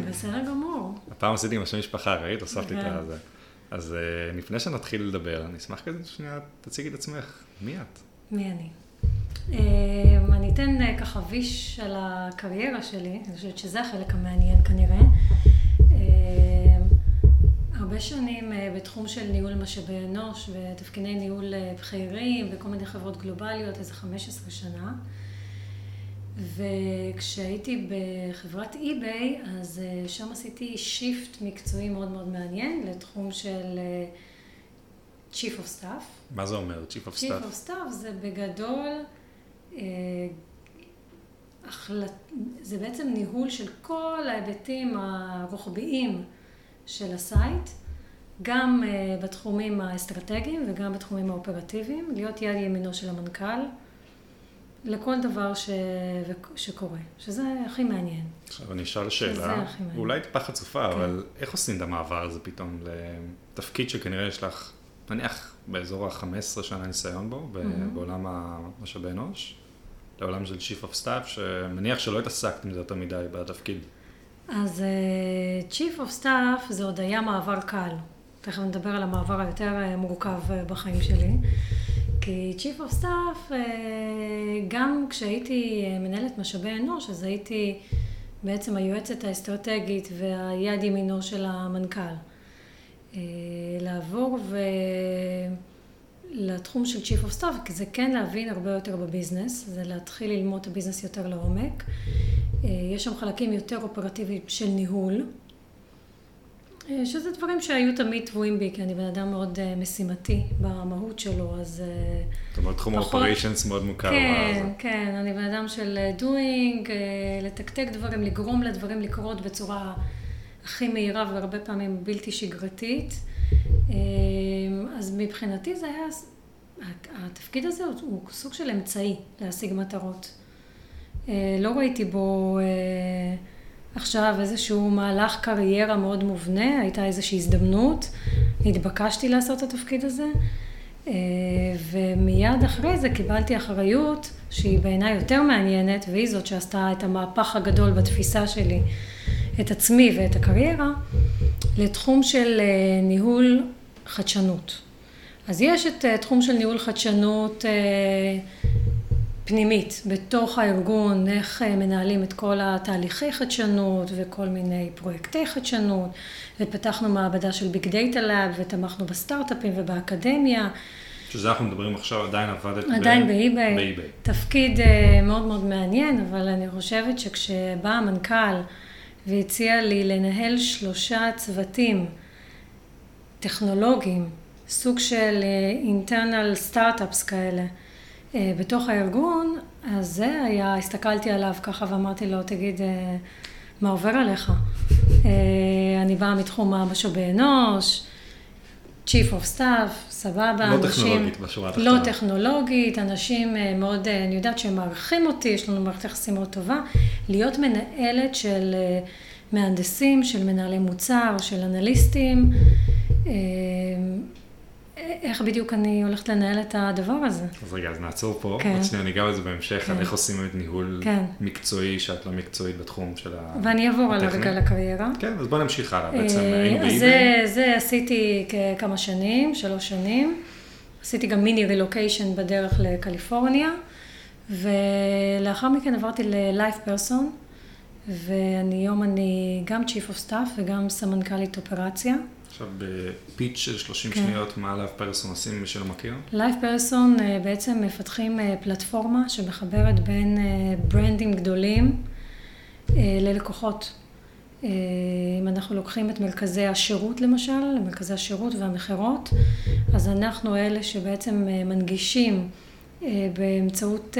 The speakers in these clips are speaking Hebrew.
בסדר גמור. הפעם עשיתי עם השם משפחה, ראית? הוספתי את זה. אז uh, לפני שנתחיל לדבר, אני אשמח כזה שנייה, תציגי את עצמך. מי את? מי אני? Uh, אני אתן uh, ככה ויש על הקריירה שלי, אני חושבת שזה החלק המעניין כנראה. הרבה שנים בתחום של ניהול משאבי אנוש ותפקידי ניהול בכירים וכל מיני חברות גלובליות, איזה 15 שנה. וכשהייתי בחברת אי-ביי, אז אה, שם עשיתי shift מקצועי מאוד מאוד מעניין לתחום של אה, Chief of Staff. מה זה אומר, Chief of Staff? Chief of Staff זה בגדול, אה, זה בעצם ניהול של כל ההיבטים הרוחביים של ה site, גם בתחומים האסטרטגיים וגם בתחומים האופרטיביים, להיות יד ימינו של המנכ"ל. לכל דבר ש... שקורה, שזה הכי מעניין. עכשיו אני אשאל שאלה, אולי טיפה חצופה, כן. אבל איך עושים את המעבר הזה פתאום לתפקיד שכנראה יש לך, נניח באזור ה-15 שנה ניסיון בו, mm-hmm. בעולם המשאבי אנוש, לעולם של Chief of Staff, שמניח שלא התעסקת עם זה יותר מדי בתפקיד. אז uh, Chief of Staff זה עוד היה מעבר קל. תכף נדבר על המעבר היותר אה, מורכב אה, בחיים שלי. כי Chief of Staff, אה, גם כשהייתי אה, מנהלת משאבי אנוש, אז הייתי בעצם היועצת האסטרטגית והיד ימינו של המנכ"ל. אה, לעבור ו... לתחום של Chief of Staff, כי זה כן להבין הרבה יותר בביזנס, זה להתחיל ללמוד את הביזנס יותר לעומק. יש שם חלקים יותר אופרטיביים של ניהול, שזה דברים שהיו תמיד טבועים בי, כי אני בן אדם מאוד uh, משימתי במהות שלו, אז... אה, זאת אומרת, תחום האופריישנס מאוד מוכר. כן, כן, אני בן אדם של doing, לתקתק דברים, לגרום לדברים לקרות בצורה הכי מהירה והרבה פעמים בלתי שגרתית. אז מבחינתי זה היה, התפקיד הזה הוא, סוג של אמצעי להשיג מטרות. לא ראיתי בו... עכשיו איזשהו מהלך קריירה מאוד מובנה, הייתה איזושהי הזדמנות, התבקשתי לעשות את התפקיד הזה, אה, ומיד אחרי זה קיבלתי אחריות שהיא בעיניי יותר מעניינת, והיא זאת שעשתה את המהפך הגדול בתפיסה שלי, את עצמי ואת הקריירה, לתחום של אה, ניהול חדשנות. אז יש את אה, תחום של ניהול חדשנות פנימית בתוך הארגון, איך אה, מנהלים את כל התהליכי חדשנות וכל מיני פרויקטי חדשנות, ופתחנו מעבדה של big data lab ותמכנו בסטארט-אפים ובאקדמיה. שזה אנחנו מדברים עכשיו, עדיין עבדת עדיין באי-ביי. באי-ביי. תפקיד אה, מאוד מאוד מעניין, אבל אני חושבת שכשבא המנכ"ל והציע לי לנהל שלושה צוותים טכנולוגיים, סוג של אה, internal startups כאלה, אה, בתוך הארגון, אז זה היה, הסתכלתי עליו ככה ואמרתי לו, תגיד, אה, מה עובר עליך? אה, אני באה מתחום המשאבי אנוש, Chief of Staff, סבבה, לא אנשים... טכנולוגית בשורה התחתונה. לא טכנולוגית, אנשים מאוד, אני יודעת שהם מעריכים אותי, יש לנו מערכת יחסים מאוד טובה. להיות מנהלת של מהנדסים, של מנהלי מוצר, של אנליסטים. איך בדיוק אני הולכת לנהל את הדבר הזה. אז רגע, אז נעצור פה, כן. עוד שנייה ניגע בזה בהמשך, כן. על איך עושים את ניהול כן. מקצועי שאת לא מקצועית בתחום של הטכני. ואני אעבור על הרגע לקריירה. כן, אז בוא נמשיך הלאה, בעצם אה, היינו באיבי. זה, זה עשיתי כמה שנים, שלוש שנים. עשיתי גם מיני רילוקיישן בדרך לקליפורניה, ולאחר מכן עברתי ל-LivePerson, והיום אני גם Chief of Staff וגם סמנכ"לית אופרציה. עכשיו ב pitch של 30 כן. שניות, מה LivePerson עושים, מי שלא מכיר? LivePerson אה, בעצם מפתחים אה, פלטפורמה שמחברת בין ברנדים אה, גדולים ללקוחות. אם אנחנו לוקחים את מרכזי השירות למשל, מרכזי השירות והמכירות, אז אנחנו אלה שבעצם מנגישים באמצעות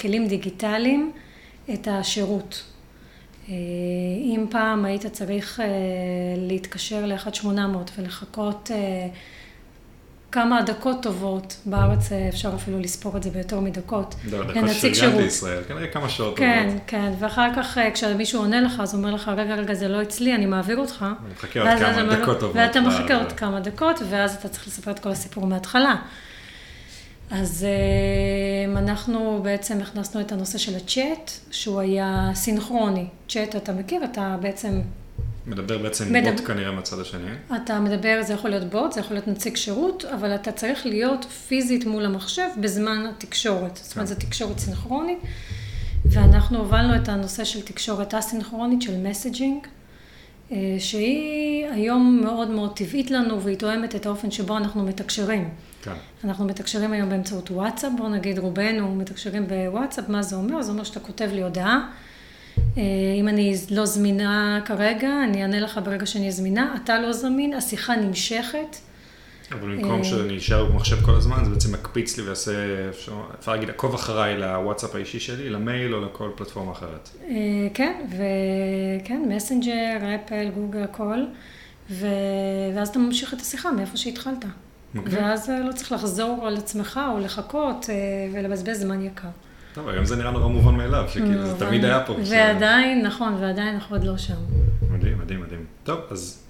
כלים דיגיטליים את השירות. אה, אם פעם היית צריך אה, להתקשר ל-1800 ולחכות אה, כמה דקות טובות, בארץ אפשר אפילו לספור את זה ביותר מדקות. לא, דקות שריגן בישראל, כנראה כמה שעות כן, טובות. כן, כן, ואחר כך כשמישהו עונה לך, אז הוא אומר לך, רגע, רגע, זה לא אצלי, אני מעביר אותך. אני מחכה עוד כמה דקות טובות. ואתה מחכה עוד כמה דקות, ואז אתה צריך לספר את כל הסיפור מההתחלה. אז אה, אנחנו בעצם הכנסנו את הנושא של הצ'אט, שהוא היה סינכרוני. צ'אט, אתה מכיר, אתה בעצם מדבר בעצם מדבר, בוט כנראה מהצד השני. אתה מדבר, זה יכול להיות בוט, זה יכול להיות נציג שירות, אבל אתה צריך להיות פיזית מול המחשב בזמן התקשורת. כן. זאת אומרת, כן. זו תקשורת סינכרונית, ואנחנו הובלנו את הנושא של תקשורת אסינכרונית, של מסג'ינג, שהיא היום מאוד מאוד טבעית לנו, והיא תואמת את האופן שבו אנחנו מתקשרים. כן. אנחנו מתקשרים היום באמצעות וואטסאפ, בואו נגיד רובנו מתקשרים בוואטסאפ, מה זה אומר? זה אומר שאתה כותב לי הודעה. אה, אם אני לא זמינה כרגע, אני אענה לך ברגע שאני זמינה, אתה לא זמין, השיחה נמשכת. אבל במקום אה, שאני אשאר במחשב כל הזמן, זה בעצם מקפיץ לי ויעשה, אפשר להגיד, עקוב אחריי לוואטסאפ האישי שלי, למייל או לכל פלטפורמה אחרת. אה, כן, וכן, מסנג'ר, אפל, גוגל, הכל, ואז אתה ממשיך את השיחה מאיפה שהתחלת. אוקיי. ואז לא צריך לחזור על עצמך או לחכות ולבזבז זמן יקר. טוב, היום זה נראה נורא מובן מאליו, שכאילו זה תמיד היה פה. ועדיין, נכון, ועדיין אנחנו עוד לא שם. מדהים, מדהים, מדהים. טוב, אז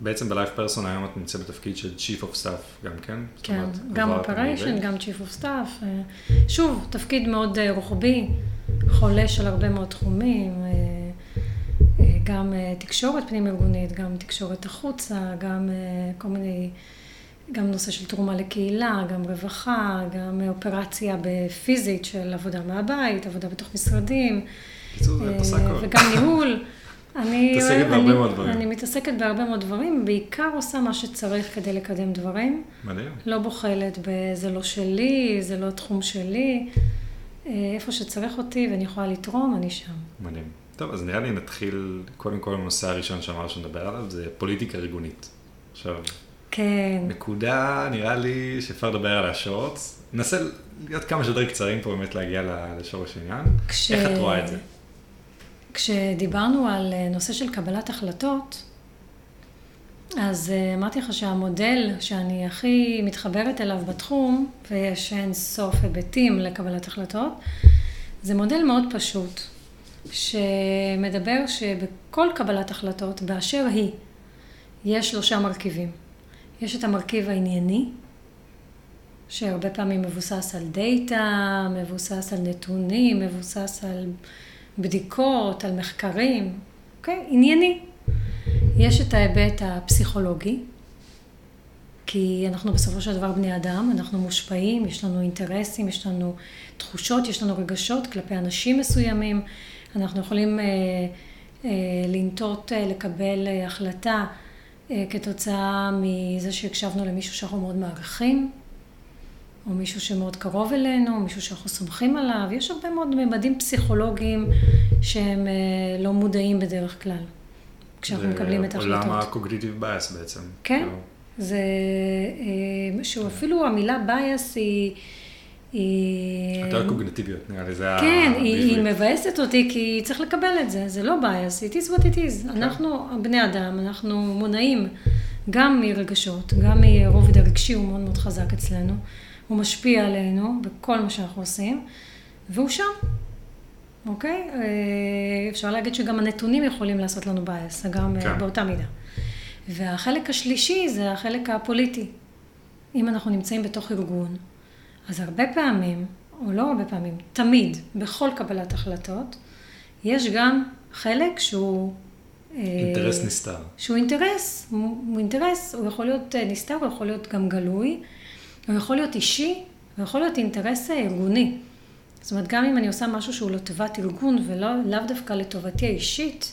בעצם בלייב פרסון היום את נמצאת בתפקיד של Chief of Staff גם כן? כן, גם Operation, גם Chief of Staff. אה, שוב, תפקיד מאוד אה, רוחבי, חולש על הרבה מאוד תחומים, אה, גם תקשורת פנים-ארגונית, גם תקשורת החוצה, גם כל מיני... גם נושא של תרומה לקהילה, גם רווחה, גם אופרציה בפיזית של עבודה מהבית, עבודה בתוך משרדים. וגם ניהול. אני, מתעסקת בהרבה מאוד דברים. אני מתעסקת בהרבה מאוד דברים, בעיקר עושה מה שצריך כדי לקדם דברים. מדהים. לא בוחלת בזה לא שלי, זה לא תחום שלי. אה, איפה שצריך אותי ואני יכולה לתרום, אני שם. מדהים. טוב, אז נראה לי נתחיל, קודם כל, הנושא הראשון שאמרנו שנדבר עליו, זה פוליטיקה ארגונית. עכשיו, כן. נקודה, נראה לי שאפשר לדבר על השעות. ננסה להיות כמה שיותר קצרים פה, באמת להגיע לשורש העניין. כש... איך את רואה את זה? כשדיברנו על אה, נושא של קבלת החלטות, אז אה, אמרתי לך שהמודל שאני הכי מתחברת אליו בתחום, ויש אין סוף היבטים לקבלת החלטות, זה מודל מאוד פשוט, שמדבר שבכל קבלת החלטות, באשר היא, יש שלושה מרכיבים. יש את המרכיב הענייני, שהרבה פעמים מבוסס על דאטה, מבוסס על נתונים, מבוסס על בדיקות, על מחקרים, אוקיי? ענייני. יש את ההיבט הפסיכולוגי, כי אנחנו בסופו של דבר בני אדם, אנחנו מושפעים, יש לנו אינטרסים, יש לנו תחושות, יש לנו רגשות כלפי אנשים מסוימים, אנחנו יכולים אה, אה, לנטות, אה, לקבל אה, החלטה אה, כתוצאה מזה שהקשבנו למישהו שאנחנו מאוד מעריכים, או מישהו שמאוד קרוב אלינו, או מישהו שאנחנו סומכים עליו. יש הרבה מאוד ממדים פסיכולוגיים שהם אה, לא מודעים בדרך כלל, כשאנחנו מקבלים את ההחלטות. זה עולם ה-cognitive bias בעצם. כן, כאילו. זה אה, שהוא אפילו המילה bias היא... היא... יותר קוגנטיביות, נראה לי, זה ה... כן, היא, היא מבאסת אותי כי צריך לקבל את זה, זה לא bias, it is what it is. כן. אנחנו בני אדם, אנחנו מונעים גם מרגשות, גם מרובד הרגשי, הוא מאוד מאוד חזק אצלנו, הוא משפיע עלינו בכל מה שאנחנו עושים, והוא שם, אוקיי? אה, אפשר להגיד שגם הנתונים יכולים לעשות לנו bias, גם אה, כן. באותה מידה. והחלק השלישי זה החלק הפוליטי. אם אנחנו נמצאים בתוך ארגון, אז הרבה פעמים, או לא הרבה פעמים, תמיד, בכל קבלת החלטות, יש גם חלק שהוא... אה, אינטרס נסתר. שהוא אינטרס, הוא אינטרס, הוא יכול להיות אה, נסתר, הוא יכול להיות גם גלוי, הוא יכול להיות אישי, הוא יכול להיות אינטרס אה, ארגוני. זאת אומרת, גם אם אני עושה משהו שהוא לטובת ארגון ולאו דווקא לטובתי האישית,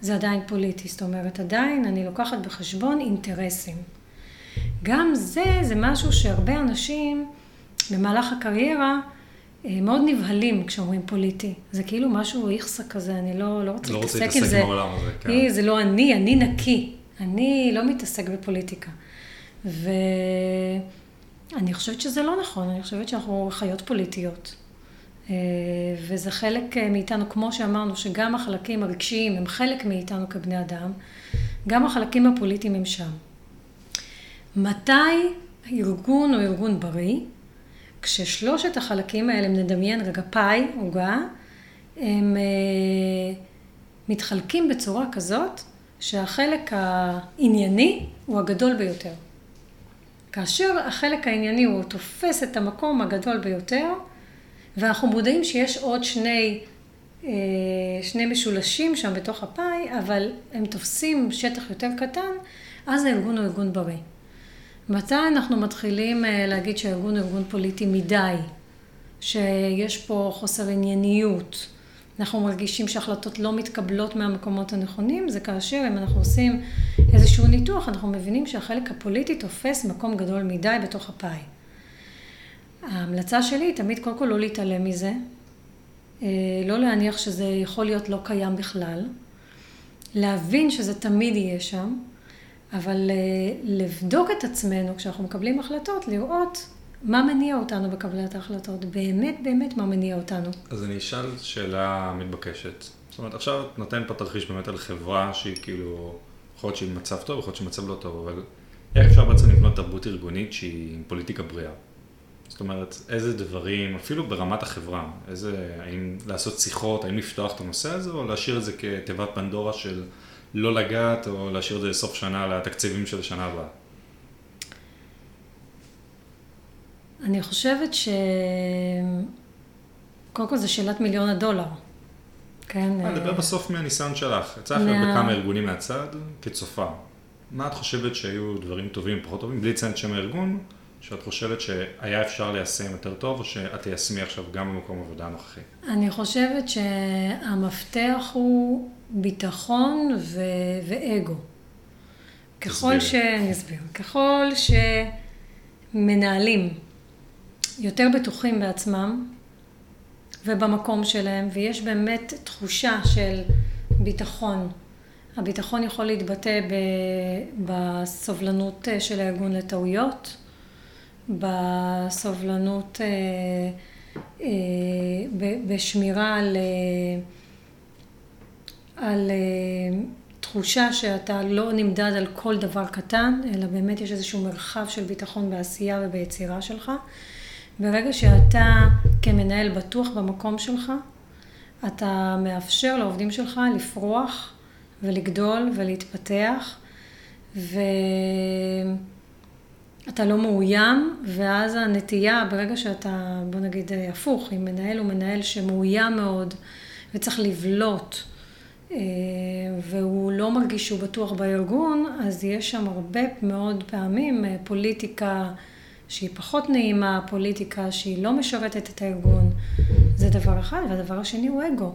זה עדיין פוליטי. זאת אומרת, עדיין אני לוקחת בחשבון אינטרסים. גם זה, זה משהו שהרבה אנשים... במהלך הקריירה אה, מאוד נבהלים כשאומרים פוליטי. זה כאילו משהו איכסה כזה, אני לא, לא רוצה לא להתעסק עם זה. לא רוצה להתעסק עם העולם הזה, כן. זה לא אני, אני נקי. אני לא מתעסק בפוליטיקה. ואני חושבת שזה לא נכון, אני חושבת שאנחנו חיות פוליטיות. אה, וזה חלק אה, מאיתנו, כמו שאמרנו, שגם החלקים הרגשיים הם חלק מאיתנו כבני אדם, גם החלקים הפוליטיים הם שם. מתי ארגון או ארגון בריא כששלושת החלקים האלה, אם נדמיין רגע פאי, עוגה, הם אה, מתחלקים בצורה כזאת שהחלק הענייני הוא הגדול ביותר. כאשר החלק הענייני הוא תופס את המקום הגדול ביותר, ואנחנו מודעים שיש עוד שני שני משולשים שם בתוך הפאי, אבל הם תופסים שטח יותר קטן, אז הארגון הוא ארגון בריא. מתי אנחנו מתחילים להגיד שהארגון הוא ארגון פוליטי מדי, שיש פה חוסר ענייניות, אנחנו מרגישים שהחלטות לא מתקבלות מהמקומות הנכונים, זה כאשר אם אנחנו עושים איזשהו ניתוח, אנחנו מבינים שהחלק הפוליטי תופס מקום גדול מדי בתוך הפאי. ההמלצה שלי היא תמיד קודם כל לא להתעלם מזה, אה, לא להניח שזה יכול להיות לא קיים בכלל, להבין שזה תמיד יהיה שם, אבל אה, לבדוק את עצמנו כשאנחנו מקבלים החלטות, לראות מה מניע אותנו בקבלת ההחלטות? באמת באמת מה מניע אותנו? אז אני אשאל שאלה מתבקשת. זאת אומרת, עכשיו את נותן פה תרחיש באמת על חברה שהיא כאילו, יכול להיות שהיא במצב טוב, יכול להיות שהיא במצב לא טוב, אבל איך אפשר בעצם לבנות תרבות ארגונית שהיא עם פוליטיקה בריאה? זאת אומרת, איזה דברים, אפילו ברמת החברה, איזה, האם לעשות שיחות, האם לפתוח את הנושא הזה, או להשאיר את זה כתיבת פנדורה של לא לגעת, או להשאיר את זה לסוף שנה לתקציבים של השנה הבאה? אני חושבת ש... קודם כל זו שאלת מיליון הדולר. כן. אני אדבר אה, בסוף מהניסיון שלך. יצא לך מה... בכמה ארגונים מהצד, כצופה. מה את חושבת שהיו דברים טובים, פחות טובים, בלי לציין את שם הארגון, שאת חושבת שהיה אפשר ליישם יותר טוב, או שאת תיישמי עכשיו גם במקום עבודה הנוכחי? אני חושבת שהמפתח הוא ביטחון ו... ואגו. ככל ש... אני אסביר. ככל שמנהלים יותר בטוחים בעצמם ובמקום שלהם, ויש באמת תחושה של ביטחון. הביטחון יכול להתבטא בסובלנות אה, של הארגון לטעויות, בסובלנות, אה, אה, בשמירה על, על תחושה שאתה לא נמדד על כל דבר קטן, אלא באמת יש איזשהו מרחב של ביטחון בעשייה וביצירה שלך. ברגע שאתה כמנהל בטוח במקום שלך, אתה מאפשר לעובדים שלך לפרוח ולגדול ולהתפתח, ואתה לא מאוים, ואז הנטייה, ברגע שאתה, בוא נגיד הפוך, אם מנהל הוא מנהל שמאוים מאוד וצריך לבלוט, אה, והוא לא מרגיש שהוא בטוח בארגון, אז יש שם הרבה מאוד פעמים אה, פוליטיקה שהיא פחות נעימה, פוליטיקה שהיא לא משרתת את הארגון, זה דבר אחד, והדבר השני הוא אגו.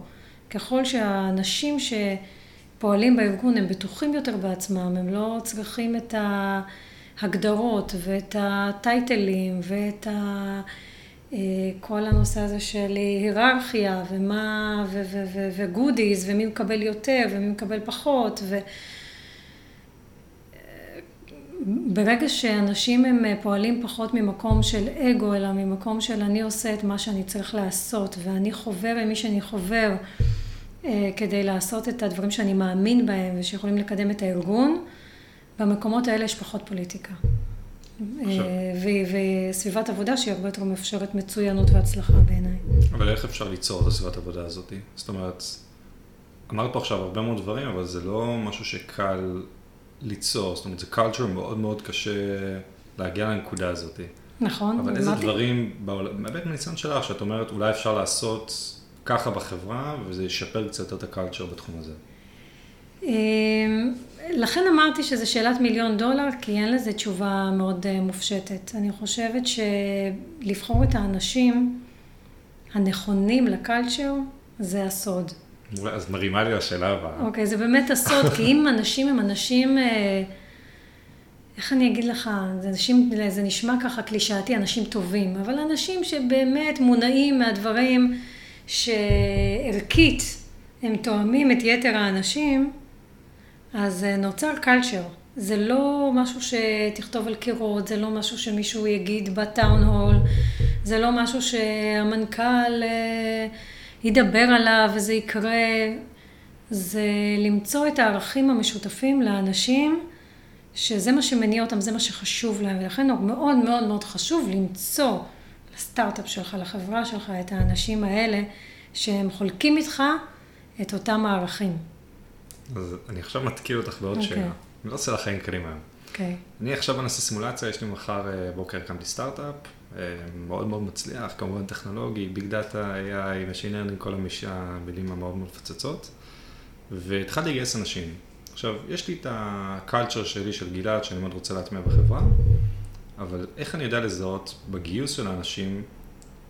ככל שהאנשים שפועלים בארגון הם בטוחים יותר בעצמם, הם לא צריכים את ההגדרות ואת הטייטלים ואת ה... אה, כל הנושא הזה של היררכיה ומה, וגודיז, ומי מקבל יותר ומי מקבל פחות, ו... ברגע שאנשים הם אה, פועלים פחות ממקום של אגו, אלא ממקום של אני עושה את מה שאני צריך לעשות, ואני חובר עם מי שאני חובר אה, כדי לעשות את הדברים שאני מאמין בהם ושיכולים לקדם את הארגון, במקומות האלה יש פחות פוליטיקה. עכשיו. אה, וסביבת עבודה שהיא הרבה יותר מאפשרת מצוינות והצלחה בעיניי. אבל איך אפשר ליצור את הסביבת עבודה הזאת? זאת אומרת, אמרת פה עכשיו הרבה מאוד דברים, אבל זה לא משהו שקל ליצור, זאת אומרת, זה culture מאוד מאוד קשה להגיע לנקודה הזאת. נכון, אבל איזה דברים, באמת מניסיון שלך, שאת אומרת, אולי אפשר לעשות ככה בחברה, וזה ישפר קצת את הקלצ'ר בתחום הזה. אמ, לכן אמרתי שזו שאלת מיליון דולר, כי אין לזה תשובה מאוד אה, מופשטת. אני חושבת שלבחור את האנשים הנכונים לקלצ'ר, זה הסוד. אז מרימה לי השאלה הבאה. אוקיי, זה באמת הסוד, כי אם אנשים הם אנשים, אה, איך אני אגיד לך, זה, אנשים, זה נשמע ככה קלישאתי, אנשים טובים, אבל אנשים שבאמת מונעים מהדברים שערכית הם תואמים את יתר האנשים, אז אה, נוצר קלצ'ר. זה לא משהו שתכתוב על קירות, זה לא משהו שמישהו יגיד בטאון הול, זה לא משהו שהמנכ"ל... אה, ידבר עליו וזה יקרה, זה למצוא את הערכים המשותפים לאנשים, שזה מה שמניע אותם, זה מה שחשוב להם, ולכן מאוד מאוד מאוד חשוב למצוא לסטארט-אפ שלך, לחברה שלך, את האנשים האלה שהם חולקים איתך את אותם הערכים. אז אני עכשיו מתקיל אותך בעוד okay. אוקיי. שאלה. אני לא עושה לך חיים קלים היום. אוקיי. Okay. אני עכשיו נעשה סימולציה, יש לי מחר בוקר הקמתי סטארט-אפ, מאוד מאוד מצליח, כמובן טכנולוגי, big data, AI, Machine Learning, כל המילים המאוד מאוד מפוצצות, והתחלתי לגייס אנשים. עכשיו, יש לי את ה culture שלי של גלעד, שאני מאוד רוצה להטמיע בחברה, אבל איך אני יודע לזהות בגיוס של האנשים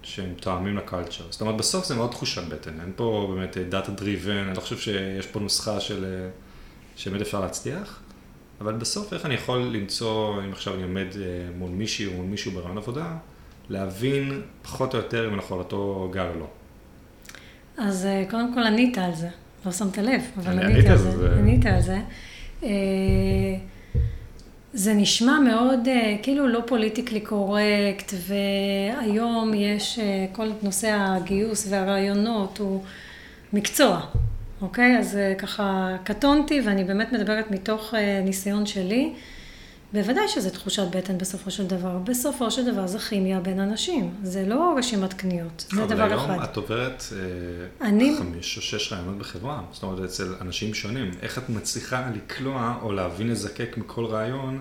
שהם תואמים ל culture? זאת אומרת, בסוף זה מאוד תחושת בטן, אין פה באמת data driven, אני לא חושב שיש פה נוסחה של... שבאמת אפשר להצליח, אבל בסוף איך אני יכול למצוא, אם עכשיו אני עומד אה, מול מישהי או מול מישהו בריאיון עבודה, להבין פחות או יותר אם אנחנו על אותו גל או לא. אז אה, קודם כל ענית על זה, לא שמת לב, אבל ענית על זה. ענית על זה. אה, זה נשמע מאוד כאילו לא פוליטיקלי קורקט, והיום יש כל נושא הגיוס והרעיונות הוא מקצוע. אוקיי? אז אה, ככה קטונתי, ואני באמת מדברת מתוך אה, ניסיון שלי. בוודאי שזה תחושת בטן בסופו של דבר. בסופו של דבר זה כימיה בין אנשים, זה לא רשימת קניות, זה דבר אחד. אבל היום את עוברת אה, אני... חמש או שש רעיונות בחברה, זאת אומרת אצל אנשים שונים. איך את מצליחה לקלוע או להבין לזקק מכל רעיון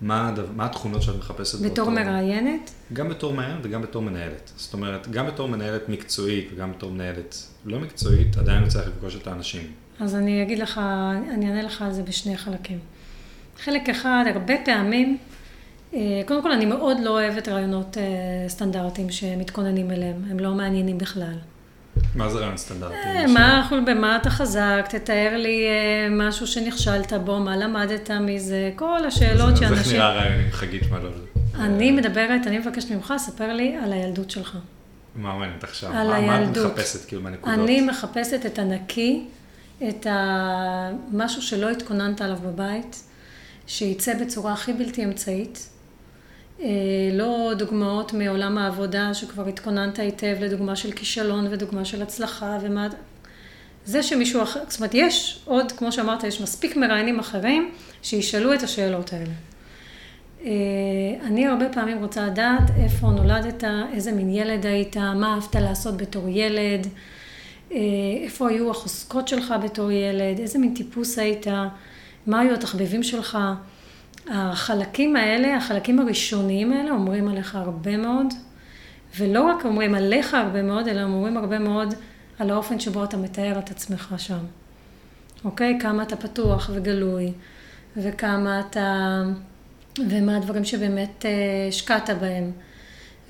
מה, הדו, מה התכונות שאת מחפשת? בתור באותו... מראיינת? גם בתור מראיינת וגם בתור מנהלת. זאת אומרת, גם בתור מנהלת מקצועית וגם בתור מנהלת לא מקצועית, עדיין צריך לפגוש את האנשים. אז אני אגיד לך, אני אענה לך על זה בשני חלקים. חלק אחד, הרבה פעמים, אה, קודם כל אני מאוד לא אוהבת רעיונות אה, סטנדרטיים שמתכוננים אליהם, הם לא מעניינים בכלל. מה זה רעיון סטנדרטי? אה, מה, במה אתה חזק, תתאר לי משהו שנכשלת בו, מה למדת מזה, כל השאלות שאנשים... אז איך נראה רעיון עם חגית מלול? אני מדברת, אני מבקקת ממך, ספר לי על הילדות שלך. מה מעניינת עכשיו? על מה, הילדות. מה את מחפשת כאילו מהנקודות? אני מחפשת את הנקי, את המשהו שלא התכוננת עליו בבית, שייצא בצורה הכי בלתי אמצעית. אה, לא דוגמאות מעולם העבודה שכבר התכוננת היטב לדוגמה של כישלון ודוגמה של הצלחה ומה... זה שמישהו אחר, זאת אומרת יש עוד, כמו שאמרת, יש מספיק מראיינים אחרים שישאלו את השאלות האלה. אה, אני הרבה פעמים רוצה לדעת איפה נולדת, איזה מין ילד היית, מה אהבת לעשות בתור ילד, אה, איפה היו החוזקות שלך בתור ילד, איזה מין טיפוס היית, מה היו התחביבים שלך. החלקים האלה, החלקים הראשוניים האלה, אומרים עליך הרבה מאוד, ולא רק אומרים עליך הרבה מאוד, אלא אומרים הרבה מאוד על האופן שבו אתה מתאר את עצמך שם. אוקיי? כמה אתה פתוח וגלוי, וכמה אתה... ומה הדברים שבאמת אה, השקעת בהם.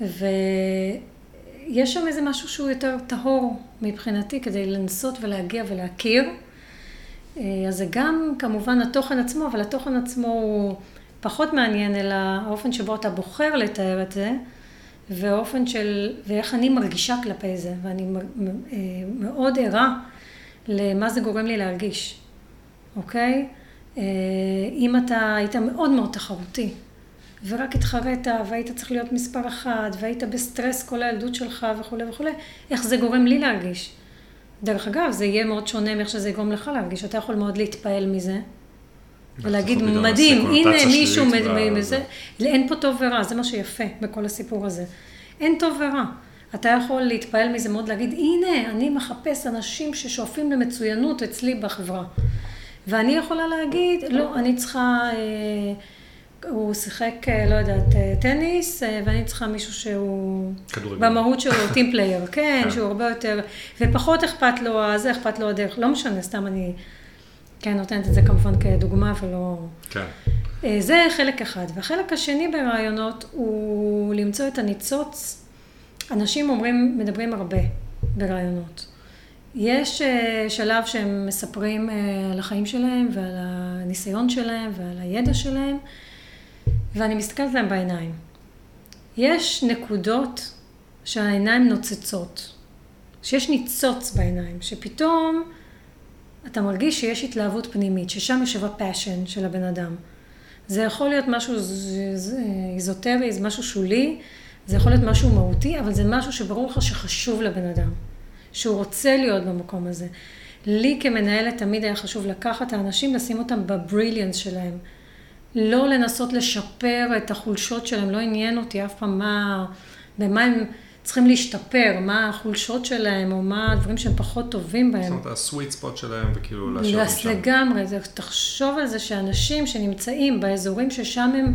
ויש שם איזה משהו שהוא יותר טהור מבחינתי, כדי לנסות ולהגיע ולהכיר. אה, אז זה גם כמובן התוכן עצמו, אבל התוכן עצמו הוא פחות מעניין, אלא האופן שבו אתה בוחר לתאר את זה, והאופן של, ואיך אני מרגישה כלפי זה, ואני אה, מאוד ערה למה זה גורם לי להרגיש, אוקיי? אה, אם אתה היית מאוד מאוד תחרותי, ורק התחרית והיית צריך להיות מספר אחת, והיית בסטרס כל הילדות שלך וכולי וכולי, איך זה גורם לי להרגיש? דרך אגב, זה יהיה מאוד שונה מאיך שזה יגרום לך להרגיש. אתה יכול מאוד להתפעל מזה, ולהגיד, מדהים, הנה מישהו מזה, אין פה טוב ורע, זה מה שיפה בכל הסיפור הזה. אין טוב ורע. אתה יכול להתפעל מזה מאוד, להגיד, הנה, אני מחפש אנשים ששואפים למצוינות אצלי בחברה. ואני יכולה להגיד, לא, אני צריכה, אה, הוא שיחק, אה, לא יודעת, אה, טניס, ואני צריכה מישהו שהוא... כדורגל. במהות שלו, team player, כן, כן, שהוא הרבה יותר, ופחות אכפת לו, זה אכפת לו הדרך, לא משנה, סתם אני, כן, נותנת את זה כמובן כדוגמה ולא... כן. זה חלק אחד. והחלק השני ברעיונות הוא למצוא את הניצוץ. אנשים אומרים, מדברים הרבה ברעיונות. יש אה, שלב שהם מספרים אה, על החיים שלהם ועל הניסיון שלהם ועל הידע שלהם, ואני מסתכלת להם בעיניים. יש נקודות שהעיניים נוצצות, שיש ניצוץ בעיניים, שפתאום אתה מרגיש שיש התלהבות פנימית, ששם יושב הפאשן של הבן אדם. זה יכול להיות משהו איזוטרי, זה משהו שולי, זה יכול להיות משהו מהותי, אבל זה משהו שברור לך שחשוב לבן אדם. שהוא רוצה להיות במקום הזה. לי כמנהלת תמיד היה חשוב לקחת את האנשים, לשים אותם בבריליאנס שלהם. לא לנסות לשפר את החולשות שלהם, לא עניין אותי אף פעם מה, במה הם צריכים להשתפר, מה החולשות שלהם, או מה הדברים שהם פחות טובים בהם. זאת אומרת, הסוויט ספוט שלהם, וכאילו להשאיר אותם שם. לגמרי, זה, תחשוב על זה שאנשים שנמצאים באזורים ששם הם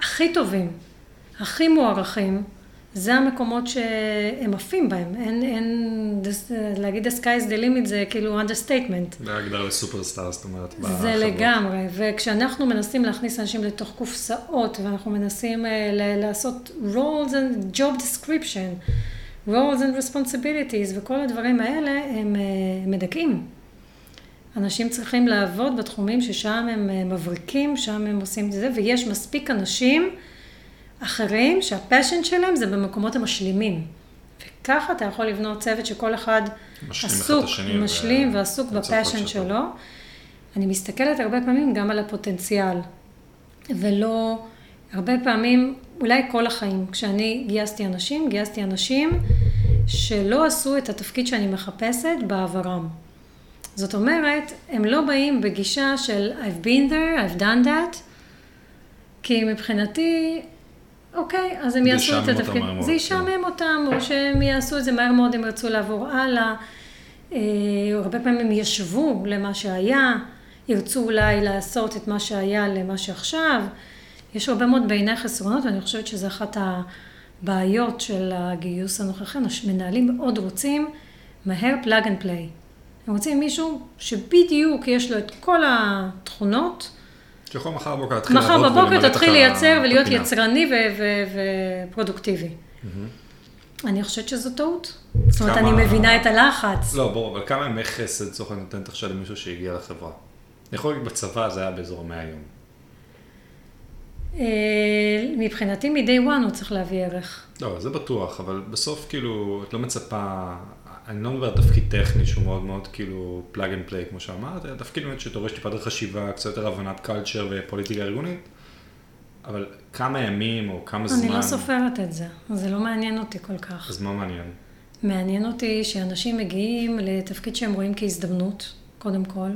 הכי טובים, הכי מוערכים, זה המקומות שהם עפים בהם. אין, אין, להגיד the sky is the limit זה כאילו understatement. זה הגדרה לסופרסטאר, זאת אומרת, זה בחברות. לגמרי, וכשאנחנו מנסים להכניס אנשים לתוך קופסאות, ואנחנו מנסים uh, לעשות roles and job description, roles and responsibilities, וכל הדברים האלה, הם uh, מדכאים. אנשים צריכים לעבוד בתחומים ששם הם uh, מבריקים, שם הם עושים את זה, ויש מספיק אנשים אחרים שהפשן שלהם זה במקומות המשלימים. וככה אתה יכול לבנות צוות שכל אחד עסוק, משלים ו... ועסוק בפשן שלו. אני מסתכלת הרבה פעמים גם על הפוטנציאל, ולא, הרבה פעמים, אולי כל החיים, כשאני גייסתי אנשים, גייסתי אנשים שלא עשו את התפקיד שאני מחפשת בעברם. זאת אומרת, הם לא באים בגישה של I've been there, I've done that, כי מבחינתי אוקיי, אז הם יעשו את התפקיד. זה כן. ישעמם אותם, או שהם יעשו את זה מהר מאוד, הם ירצו לעבור הלאה. אה, הרבה פעמים הם ישבו למה שהיה, ירצו אולי לעשות את מה שהיה למה שעכשיו. יש הרבה מאוד בעיני חסרונות, ואני חושבת שזו אחת הבעיות של הגיוס הנוכחי. מנהלים מאוד רוצים מהר plug and play. הם רוצים מישהו שבדיוק יש לו את כל התכונות, שיכול מחר בבוקר להתחיל לעבוד מחר בבוקר תתחיל לייצר ולהיות יצרני ופרודוקטיבי. אני חושבת שזו טעות. זאת אומרת, אני מבינה את הלחץ. לא, ברור, אבל כמה ימי חסד לצורך העניין נותנת עכשיו למישהו שהגיע לחברה? אני יכול להגיד בצבא זה היה באזור 100 יום. אה, מבחינתי מ-day one הוא צריך להביא ערך. לא, זה בטוח, אבל בסוף כאילו, את לא מצפה, אני לא מדבר על תפקיד טכני שהוא מאוד מאוד כאילו plug and play כמו שאמרת, אלא תפקיד באמת שדורש טיפה יותר חשיבה, קצת יותר הבנת culture ופוליטיקה ארגונית, אבל כמה ימים או כמה זמן... אני לא סופרת את זה, זה לא מעניין אותי כל כך. אז מה מעניין? מעניין אותי שאנשים מגיעים לתפקיד שהם רואים כהזדמנות, קודם כל,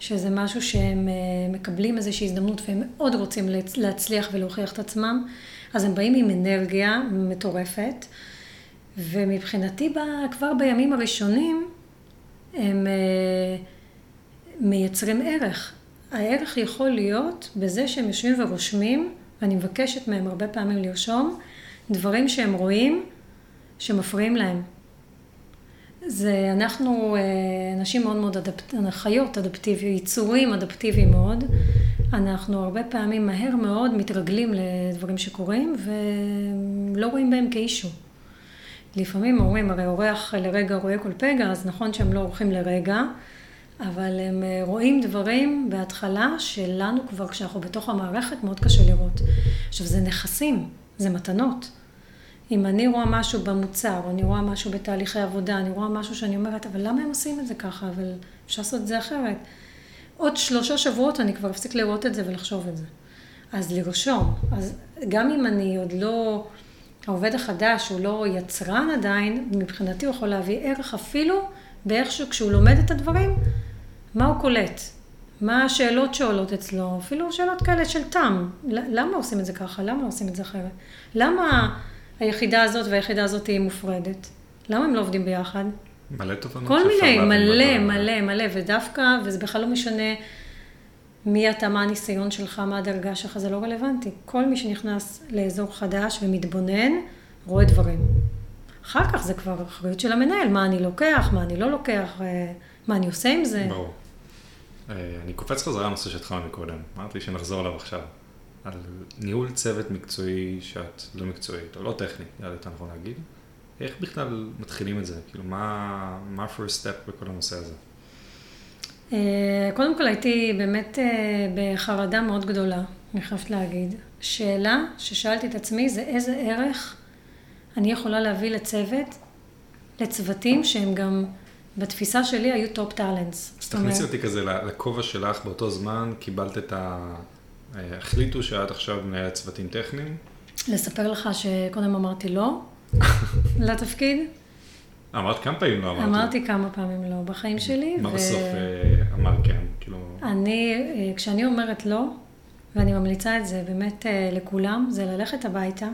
שזה משהו שהם אה, מקבלים איזושהי הזדמנות והם מאוד רוצים להצליח ולהוכיח את עצמם, אז הם באים עם אנרגיה מטורפת. ומבחינתי כבר בימים הראשונים הם אה, מייצרים ערך. הערך יכול להיות בזה שהם יושבים ורושמים, ואני מבקשת מהם הרבה פעמים לרשום, דברים שהם רואים שמפריעים להם. זה, אנחנו אה, אנשים מאוד מאוד אדפטיביים, חיות אדפטיביים, יצורים אדפטיביים מאוד. אנחנו הרבה פעמים מהר מאוד מתרגלים לדברים שקורים ולא רואים בהם כאישו. לפעמים אומרים, הרי אורח לרגע רואה כל פגע, אז נכון שהם לא אורחים לרגע, אבל הם אה, רואים דברים בהתחלה שלנו כבר כשאנחנו בתוך המערכת מאוד קשה לראות. עכשיו זה נכסים, זה מתנות. אם אני רואה משהו במוצר, או אני רואה משהו בתהליכי עבודה, אני רואה משהו שאני אומרת, אבל למה הם עושים את זה ככה? אבל אפשר לעשות את זה אחרת. עוד שלושה שבועות אני כבר אפסיק לראות את זה ולחשוב את זה. אז לרשום. אז גם אם אני עוד לא... העובד החדש הוא לא יצרן עדיין, מבחינתי הוא יכול להביא ערך אפילו באיכשהו כשהוא לומד את הדברים, מה הוא קולט, מה השאלות שעולות אצלו, אפילו שאלות כאלה של תם, למה עושים את זה ככה, למה עושים את זה אחרת, למה היחידה הזאת והיחידה הזאת היא מופרדת, למה הם לא עובדים ביחד? מלא תובנות. כל מיני, מלא, מלא, מלא, ודווקא, וזה בכלל לא משנה מי אתה, מה הניסיון שלך, מה הדרגה שלך, זה לא רלוונטי. כל מי שנכנס לאזור חדש ומתבונן, רואה דברים. אחר כך זה כבר אחריות של המנהל, מה אני לוקח, מה אני לא לוקח, אה, מה אני עושה עם זה. ברור. אה, אני קופץ חזרה לנושא שהתחלנו מקודם, אמרתי שנחזור אליו עכשיו. על ניהול צוות מקצועי שאת לא מקצועית, או לא טכנית, נראה לי יותר נכון להגיד. איך בכלל מתחילים את זה? כאילו, מה, מה first step בכל הנושא הזה? אה, קודם כל הייתי באמת אה, בחרדה מאוד גדולה, אני חייבת להגיד. שאלה ששאלתי את עצמי זה איזה ערך אני יכולה להביא לצוות, לצוותים שהם גם בתפיסה שלי היו top talents. אז תכניסי אותי כזה לכובע שלך באותו זמן, קיבלת את ה... אה, החליטו שאת עכשיו מנהלת צוותים טכניים? לספר לך שקודם אמרתי לא לתפקיד. אמרת כמה פעמים לא אמרתי? אמרתי כמה פעמים לא בחיים שלי. מה בסוף אמרת כן? כאילו... אני, אה, כשאני אומרת לא, ואני ממליצה את זה באמת אה, לכולם, זה ללכת הביתה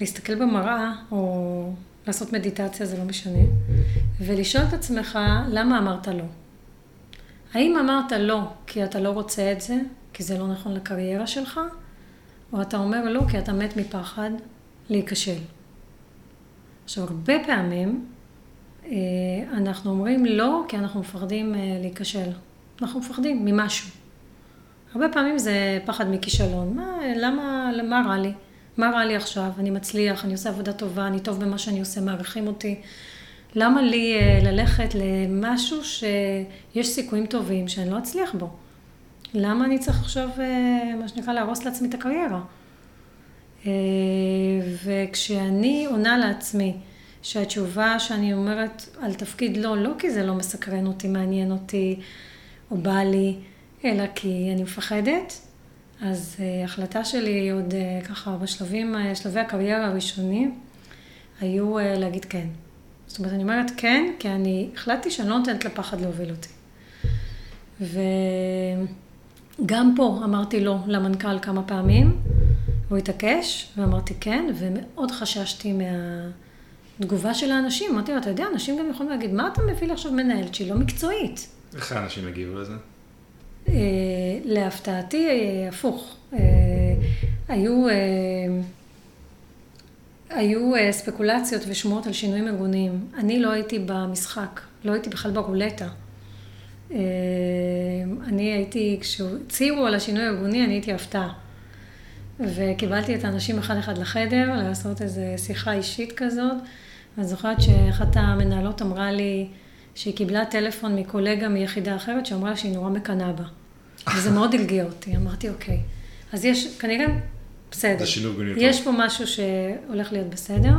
להסתכל במראה, או לעשות מדיטציה, זה לא משנה, ולשאול את עצמך, למה אמרת לא? האם אמרת לא כי אתה לא רוצה את זה, כי זה לא נכון לקריירה שלך, או אתה אומר לא כי אתה מת מפחד להיכשל. עכשיו, הרבה פעמים אנחנו אומרים לא כי אנחנו מפחדים אה, להיכשל. אנחנו מפחדים ממשהו. הרבה פעמים זה פחד מכישלון. מה, למה, מה רע לי? מה רע לי עכשיו? אני מצליח, אני עושה עבודה טובה, אני טוב במה שאני עושה, מעריכים אותי. למה לי אה, ללכת למשהו שיש סיכויים טובים שאני לא אצליח בו? למה אני צריך עכשיו, מה שנקרא, להרוס לעצמי את הקריירה? וכשאני עונה לעצמי, שהתשובה שאני אומרת על תפקיד לא, לא כי זה לא מסקרן אותי, מעניין אותי או בא לי, אלא כי אני מפחדת. אז uh, החלטה שלי עוד uh, ככה בשלבים, uh, שלבי הקריירה הראשונים, היו להגיד כן. זאת אומרת, אני אומרת כן, כי אני החלטתי שאני לא נותנת לפחד להוביל אותי. וגם פה אמרתי לא למנכ"ל כמה פעמים, הוא התעקש, ואמרתי כן, ומאוד חששתי מה... תגובה של האנשים. אמרתי לו, אתה יודע, אנשים גם יכולים להגיד, מה אתה מביא לי עכשיו מנהלת שהיא לא מקצועית? איך האנשים הגיבו לזה? אה, להפתעתי, אה, הפוך. אה, היו, היו ספקולציות ושמועות על שינויים ארגוניים. אני לא הייתי במשחק, לא הייתי בכלל ברולטה. אני הייתי, כשהציעו על השינוי הארגוני, אני הייתי הפתעה. וקיבלתי את האנשים אחד אחד לחדר, לעשות איזו שיחה אישית כזאת. אני זוכרת שאחת המנהלות אמרה לי שהיא קיבלה טלפון מקולגה מיחידה אחרת שאמרה שהיא נורא מקנאה בה. וזה מאוד הרגיע אותי, אמרתי אוקיי. אז יש, כנראה, בסדר. זה שילוב גוני יש פה משהו שהולך להיות בסדר,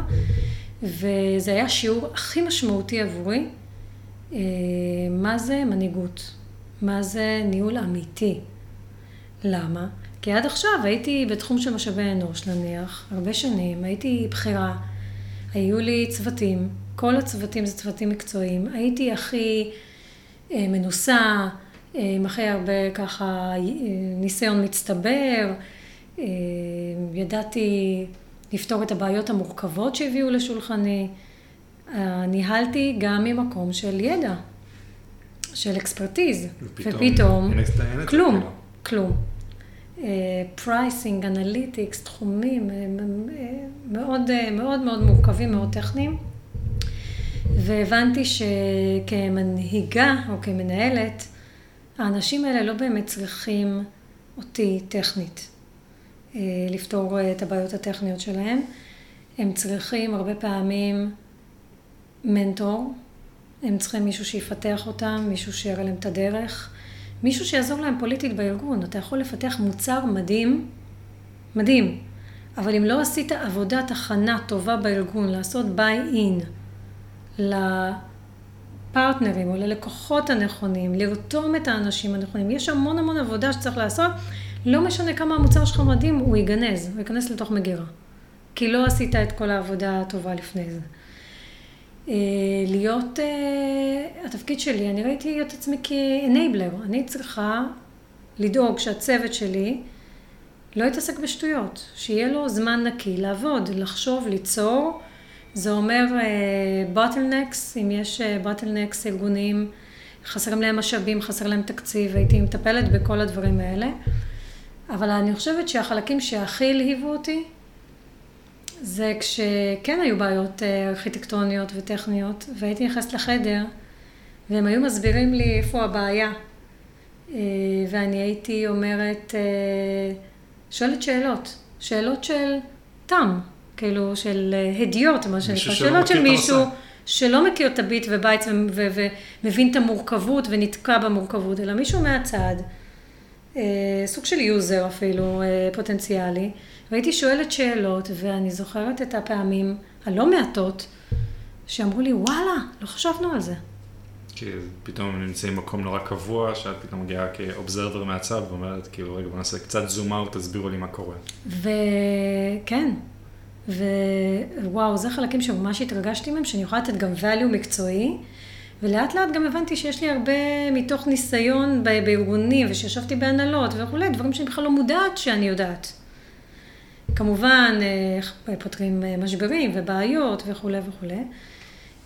וזה היה השיעור הכי משמעותי עבורי, אה, מה זה מנהיגות, מה זה ניהול אמיתי. למה? כי עד עכשיו הייתי בתחום של משאבי אנוש, נניח, הרבה שנים, הייתי בכירה. היו לי צוותים, כל הצוותים זה צוותים מקצועיים. הייתי הכי אה, מנוסה, אה, עם הכי הרבה ככה אה, ניסיון מצטבר, ידעתי לפתור את הבעיות המורכבות שהביאו לשולחני. ניהלתי גם ממקום של ידע, של אקספרטיז, ופתאום, כלום, כלום. pricing, analytics, תחומים אה, אה, מאוד אה, מאוד מאוד מורכבים, מאוד טכניים. והבנתי שכמנהיגה או כמנהלת, האנשים האלה לא באמת צריכים אותי טכנית, לפתור את הבעיות הטכניות שלהם. הם צריכים הרבה פעמים מנטור, הם צריכים מישהו שיפתח אותם, מישהו שיראה להם את הדרך. מישהו שיעזור להם פוליטית בארגון. אתה יכול לפתח מוצר מדהים, מדהים, אבל אם לא עשית עבודת הכנה טובה בארגון, לעשות ביי-אין לפרטנרים או ללקוחות הנכונים, לרתום את האנשים הנכונים, יש המון המון עבודה שצריך לעשות, לא משנה כמה המוצר שלך מדהים, הוא ייגנז, הוא ייכנס לתוך מגירה. כי לא עשית את כל העבודה הטובה לפני זה. אה, להיות, אה, התפקיד שלי, אני ראיתי את עצמי כאנייבלר, אני צריכה לדאוג שהצוות שלי לא יתעסק בשטויות, שיהיה לו זמן נקי לעבוד, לחשוב, ליצור, זה אומר בוטלנקס, אה, אם יש בוטלנקס ארגוניים, חסרים להם משאבים, חסר להם תקציב, הייתי מטפלת בכל הדברים האלה, אבל אני חושבת שהחלקים שהכי הלהיבו אותי זה כשכן היו בעיות אה, ארכיטקטוניות וטכניות, והייתי נכנסת לחדר, והם היו מסבירים לי איפה הבעיה. אה, ואני הייתי אומרת, אה, שואלת שאלות, שאלות של תם, כאילו של הדיוט, מה שנקרא, שאלות של מישהו שלא מכיר את הביט ובייץ ומבין את המורכבות ונתקע במורכבות, אלא מישהו מהצד, סוג של user אפילו פוטנציאלי. והייתי שואלת שאלות, ואני זוכרת את הפעמים הלא מעטות, שאמרו לי, וואלה, לא חשבנו על זה. כי פתאום הם נמצאים במקום נורא קבוע, שאת פתאום מגיעה כ observer מהצד ואומרת, כאילו, רגע, בוא נעשה קצת zoom out, תסבירו לי מה קורה. וכן, ווואו, זה חלקים שממש התרגשתי מהם, שאני יכולה לתת גם value מקצועי, ולאט לאט גם הבנתי שיש לי הרבה מתוך ניסיון בארגונים, ושישבתי בהנהלות וכולי, דברים שאני בכלל לא מודעת שאני יודעת. כמובן, אה, פותרים אה, משברים ובעיות וכולי וכולי.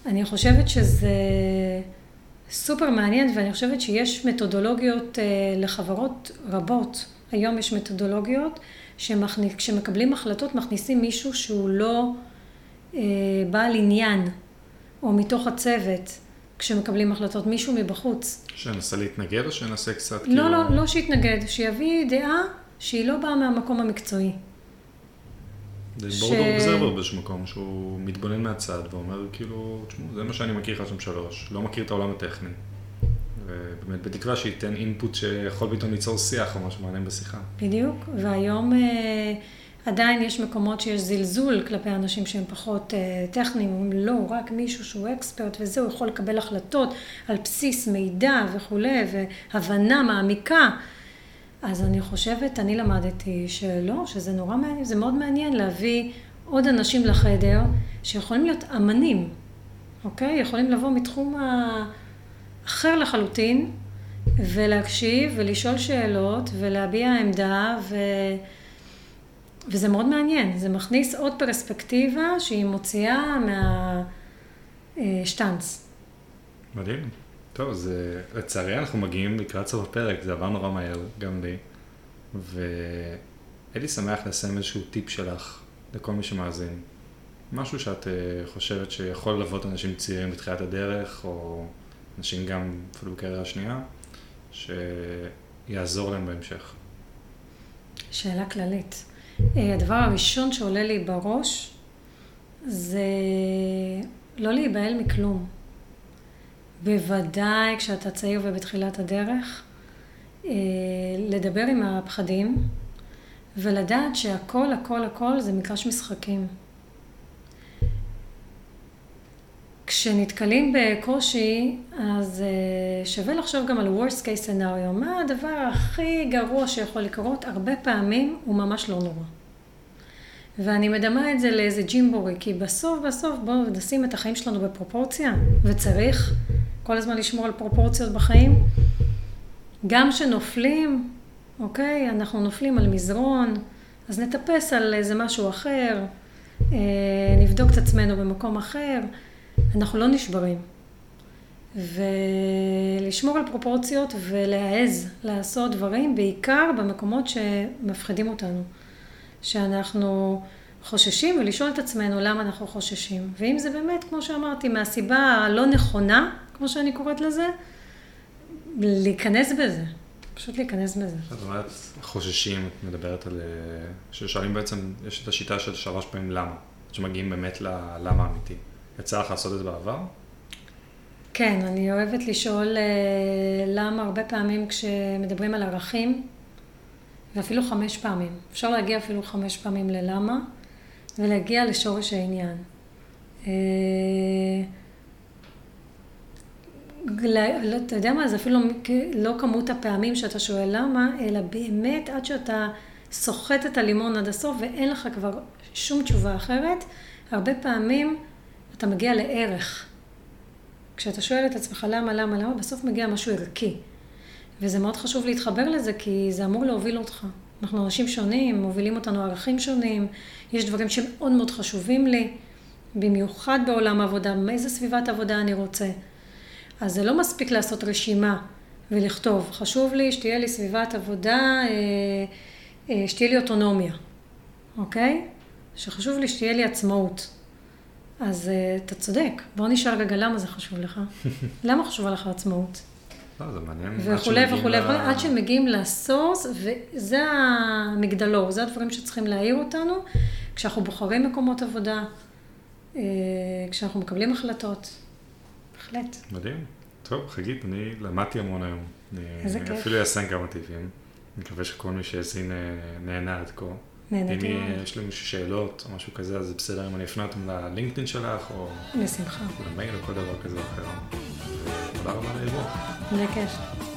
אני חושבת שזה סופר מעניין, ואני חושבת שיש מתודולוגיות אה, לחברות רבות. היום יש מתודולוגיות שכשמקבלים החלטות מכניסים מישהו שהוא לא בעל עניין, או מתוך הצוות. כשמקבלים החלטות, מישהו מבחוץ. שינסה להתנגד או שינסה קצת לא, כאילו... לא, לא שיתנגד, שיביא דעה שהיא לא באה מהמקום המקצועי. זה ש... בורד אובזרבר באיזשהו מקום, שהוא מתבונן מהצד ואומר כאילו, תשמעו, זה מה שאני מכיר שם שלוש, לא מכיר את העולם הטכני. ובאמת בתקווה שייתן אינפוט שיכול פתאום ליצור שיח או משהו מעניין בשיחה. בדיוק, והיום אה, עדיין יש מקומות שיש זלזול כלפי אנשים שהם פחות אה, טכניים, לא, רק מישהו שהוא אקספרט וזה, הוא יכול לקבל החלטות על בסיס מידע וכולי, והבנה מעמיקה. אז אני חושבת, אני למדתי שלא, שזה נורא מעניין, זה מאוד מעניין להביא עוד אנשים לחדר שיכולים להיות אמנים, אוקיי? יכולים לבוא מתחום אחר לחלוטין ולהקשיב ולשאול שאלות ולהביע עמדה ו... וזה מאוד מעניין, זה מכניס עוד פרספקטיבה שהיא מוציאה מהשטאנץ. מדהים. טוב, אז לצערי אנחנו מגיעים לקראת סוף הפרק, זה עבר נורא מהר, גם לי. והייתי שמח לסיים איזשהו טיפ שלך לכל מי שמאזין. משהו שאת אה, חושבת שיכול ללוות אנשים צעירים בתחילת הדרך, או אנשים גם אפילו בקריירה שנייה, שיעזור להם בהמשך. שאלה כללית. אה, הדבר הראשון שעולה לי בראש זה לא להיבהל מכלום. בוודאי כשאתה צעיר ובתחילת הדרך, אה, לדבר עם הפחדים ולדעת שהכל, הכל, הכל זה מגרש משחקים. כשנתקלים בקושי, אז אה, שווה לחשוב גם על worst case scenario. מה הדבר הכי גרוע שיכול לקרות? הרבה פעמים הוא ממש לא נורא. ואני מדמה את זה לאיזה ג'ימבורי, כי בסוף בסוף בואו נשים את החיים שלנו בפרופורציה, וצריך כל הזמן לשמור על פרופורציות בחיים. גם כשנופלים, אוקיי, אנחנו נופלים על מזרון, אז נטפס על איזה משהו אחר, אה, נבדוק את עצמנו במקום אחר. אנחנו לא נשברים. ולשמור על פרופורציות ולהעז לעשות דברים, בעיקר במקומות שמפחידים אותנו. שאנחנו חוששים ולשאול את עצמנו למה אנחנו חוששים. ואם זה באמת, כמו שאמרתי, מהסיבה הלא נכונה, כמו שאני קוראת לזה, להיכנס בזה. פשוט להיכנס בזה. את אומרת, חוששים, את מדברת על... ששואלים בעצם, יש את השיטה של שלוש פעמים למה. שמגיעים באמת ללמה האמיתי. יצא לך לעשות את זה בעבר? כן, אני אוהבת לשאול אה, למה הרבה פעמים כשמדברים על ערכים, ואפילו חמש פעמים, אפשר להגיע אפילו חמש פעמים ללמה, ולהגיע לשורש העניין. אה, לא, אתה יודע מה, זה אפילו לא כמות הפעמים שאתה שואל למה, אלא באמת עד שאתה סוחט את הלימון עד הסוף ואין לך כבר שום תשובה אחרת, הרבה פעמים אתה מגיע לערך. כשאתה שואל את עצמך למה, למה, למה, בסוף מגיע משהו ערכי. וזה מאוד חשוב להתחבר לזה, כי זה אמור להוביל אותך. אנחנו אנשים שונים, מובילים אותנו ערכים שונים, יש דברים שמאוד מאוד חשובים לי, במיוחד בעולם העבודה, מאיזה סביבת עבודה אני רוצה. אז זה לא מספיק לעשות רשימה ולכתוב, חשוב לי שתהיה לי סביבת עבודה, אה, אה, שתהיה לי אוטונומיה, אוקיי? שחשוב לי שתהיה לי עצמאות. אז uh, אתה צודק, בוא נשאל רגע למה זה חשוב לך. למה חשובה לך עצמאות? לא, זה מעניין. וכולי וכולי, ל... עד שמגיעים לסורס, וזה המגדלור, זה הדברים שצריכים להעיר אותנו, כשאנחנו בוחרים מקומות עבודה, uh, כשאנחנו מקבלים החלטות. בהחלט. מדהים. טוב, חגית, אני למדתי המון היום. איזה כיף. אפילו אעשה כמה טיפים. אני מקווה שכל מי שהאזין אה, נהנה עד כה. נהנית אם יש למישהו שאלות או משהו כזה, אז זה בסדר אם אני אפנה אותם ללינקדאין שלך, או... בשמחה. למייל או כל דבר כזה או אחר. תודה רבה על האירוע. בכיף.